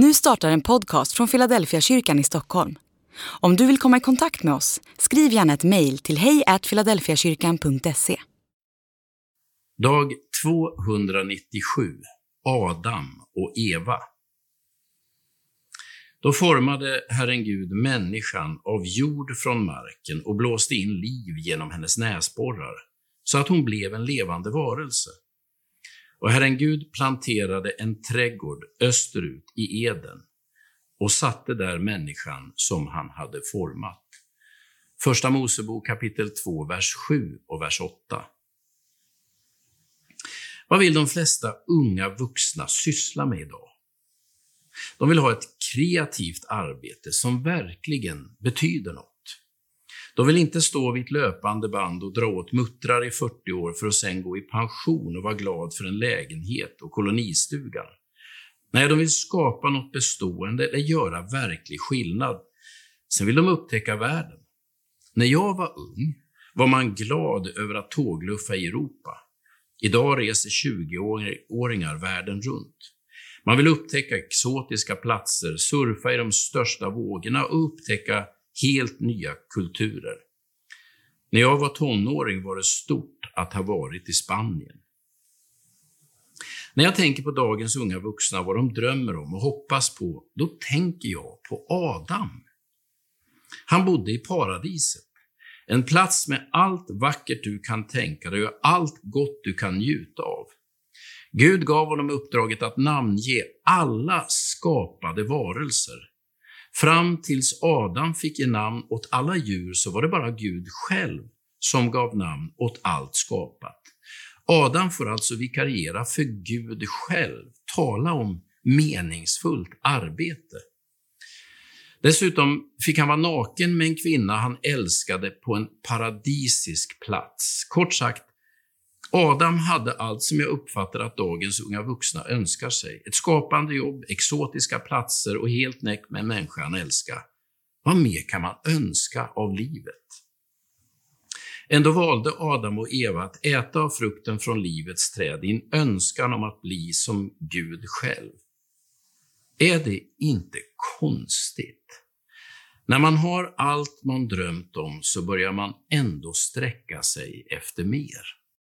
Nu startar en podcast från Philadelphia kyrkan i Stockholm. Om du vill komma i kontakt med oss, skriv gärna ett mejl till hejfiladelfiakyrkan.se. Dag 297 Adam och Eva Då formade Herren Gud människan av jord från marken och blåste in liv genom hennes näsborrar, så att hon blev en levande varelse. Och Herren Gud planterade en trädgård österut i Eden och satte där människan som han hade format. Första Mosebok kapitel 2, vers 7 och vers 8. Vad vill de flesta unga vuxna syssla med idag? De vill ha ett kreativt arbete som verkligen betyder något. De vill inte stå vid ett löpande band och dra åt muttrar i 40 år för att sen gå i pension och vara glad för en lägenhet och kolonistugan. Nej, de vill skapa något bestående eller göra verklig skillnad. Sen vill de upptäcka världen. När jag var ung var man glad över att tågluffa i Europa. Idag reser 20-åringar världen runt. Man vill upptäcka exotiska platser, surfa i de största vågorna och upptäcka helt nya kulturer. När jag var tonåring var det stort att ha varit i Spanien. När jag tänker på dagens unga vuxna, vad de drömmer om och hoppas på, då tänker jag på Adam. Han bodde i paradiset, en plats med allt vackert du kan tänka dig och allt gott du kan njuta av. Gud gav honom uppdraget att namnge alla skapade varelser. Fram tills Adam fick ge namn åt alla djur så var det bara Gud själv som gav namn åt allt skapat. Adam får alltså vikariera för Gud själv, tala om meningsfullt arbete. Dessutom fick han vara naken med en kvinna han älskade på en paradisisk plats. Kort sagt, Adam hade allt som jag uppfattar att dagens unga vuxna önskar sig. Ett skapande jobb, exotiska platser och helt näck med en människa han älskar. Vad mer kan man önska av livet? Ändå valde Adam och Eva att äta av frukten från livets träd i en önskan om att bli som Gud själv. Är det inte konstigt? När man har allt man drömt om så börjar man ändå sträcka sig efter mer.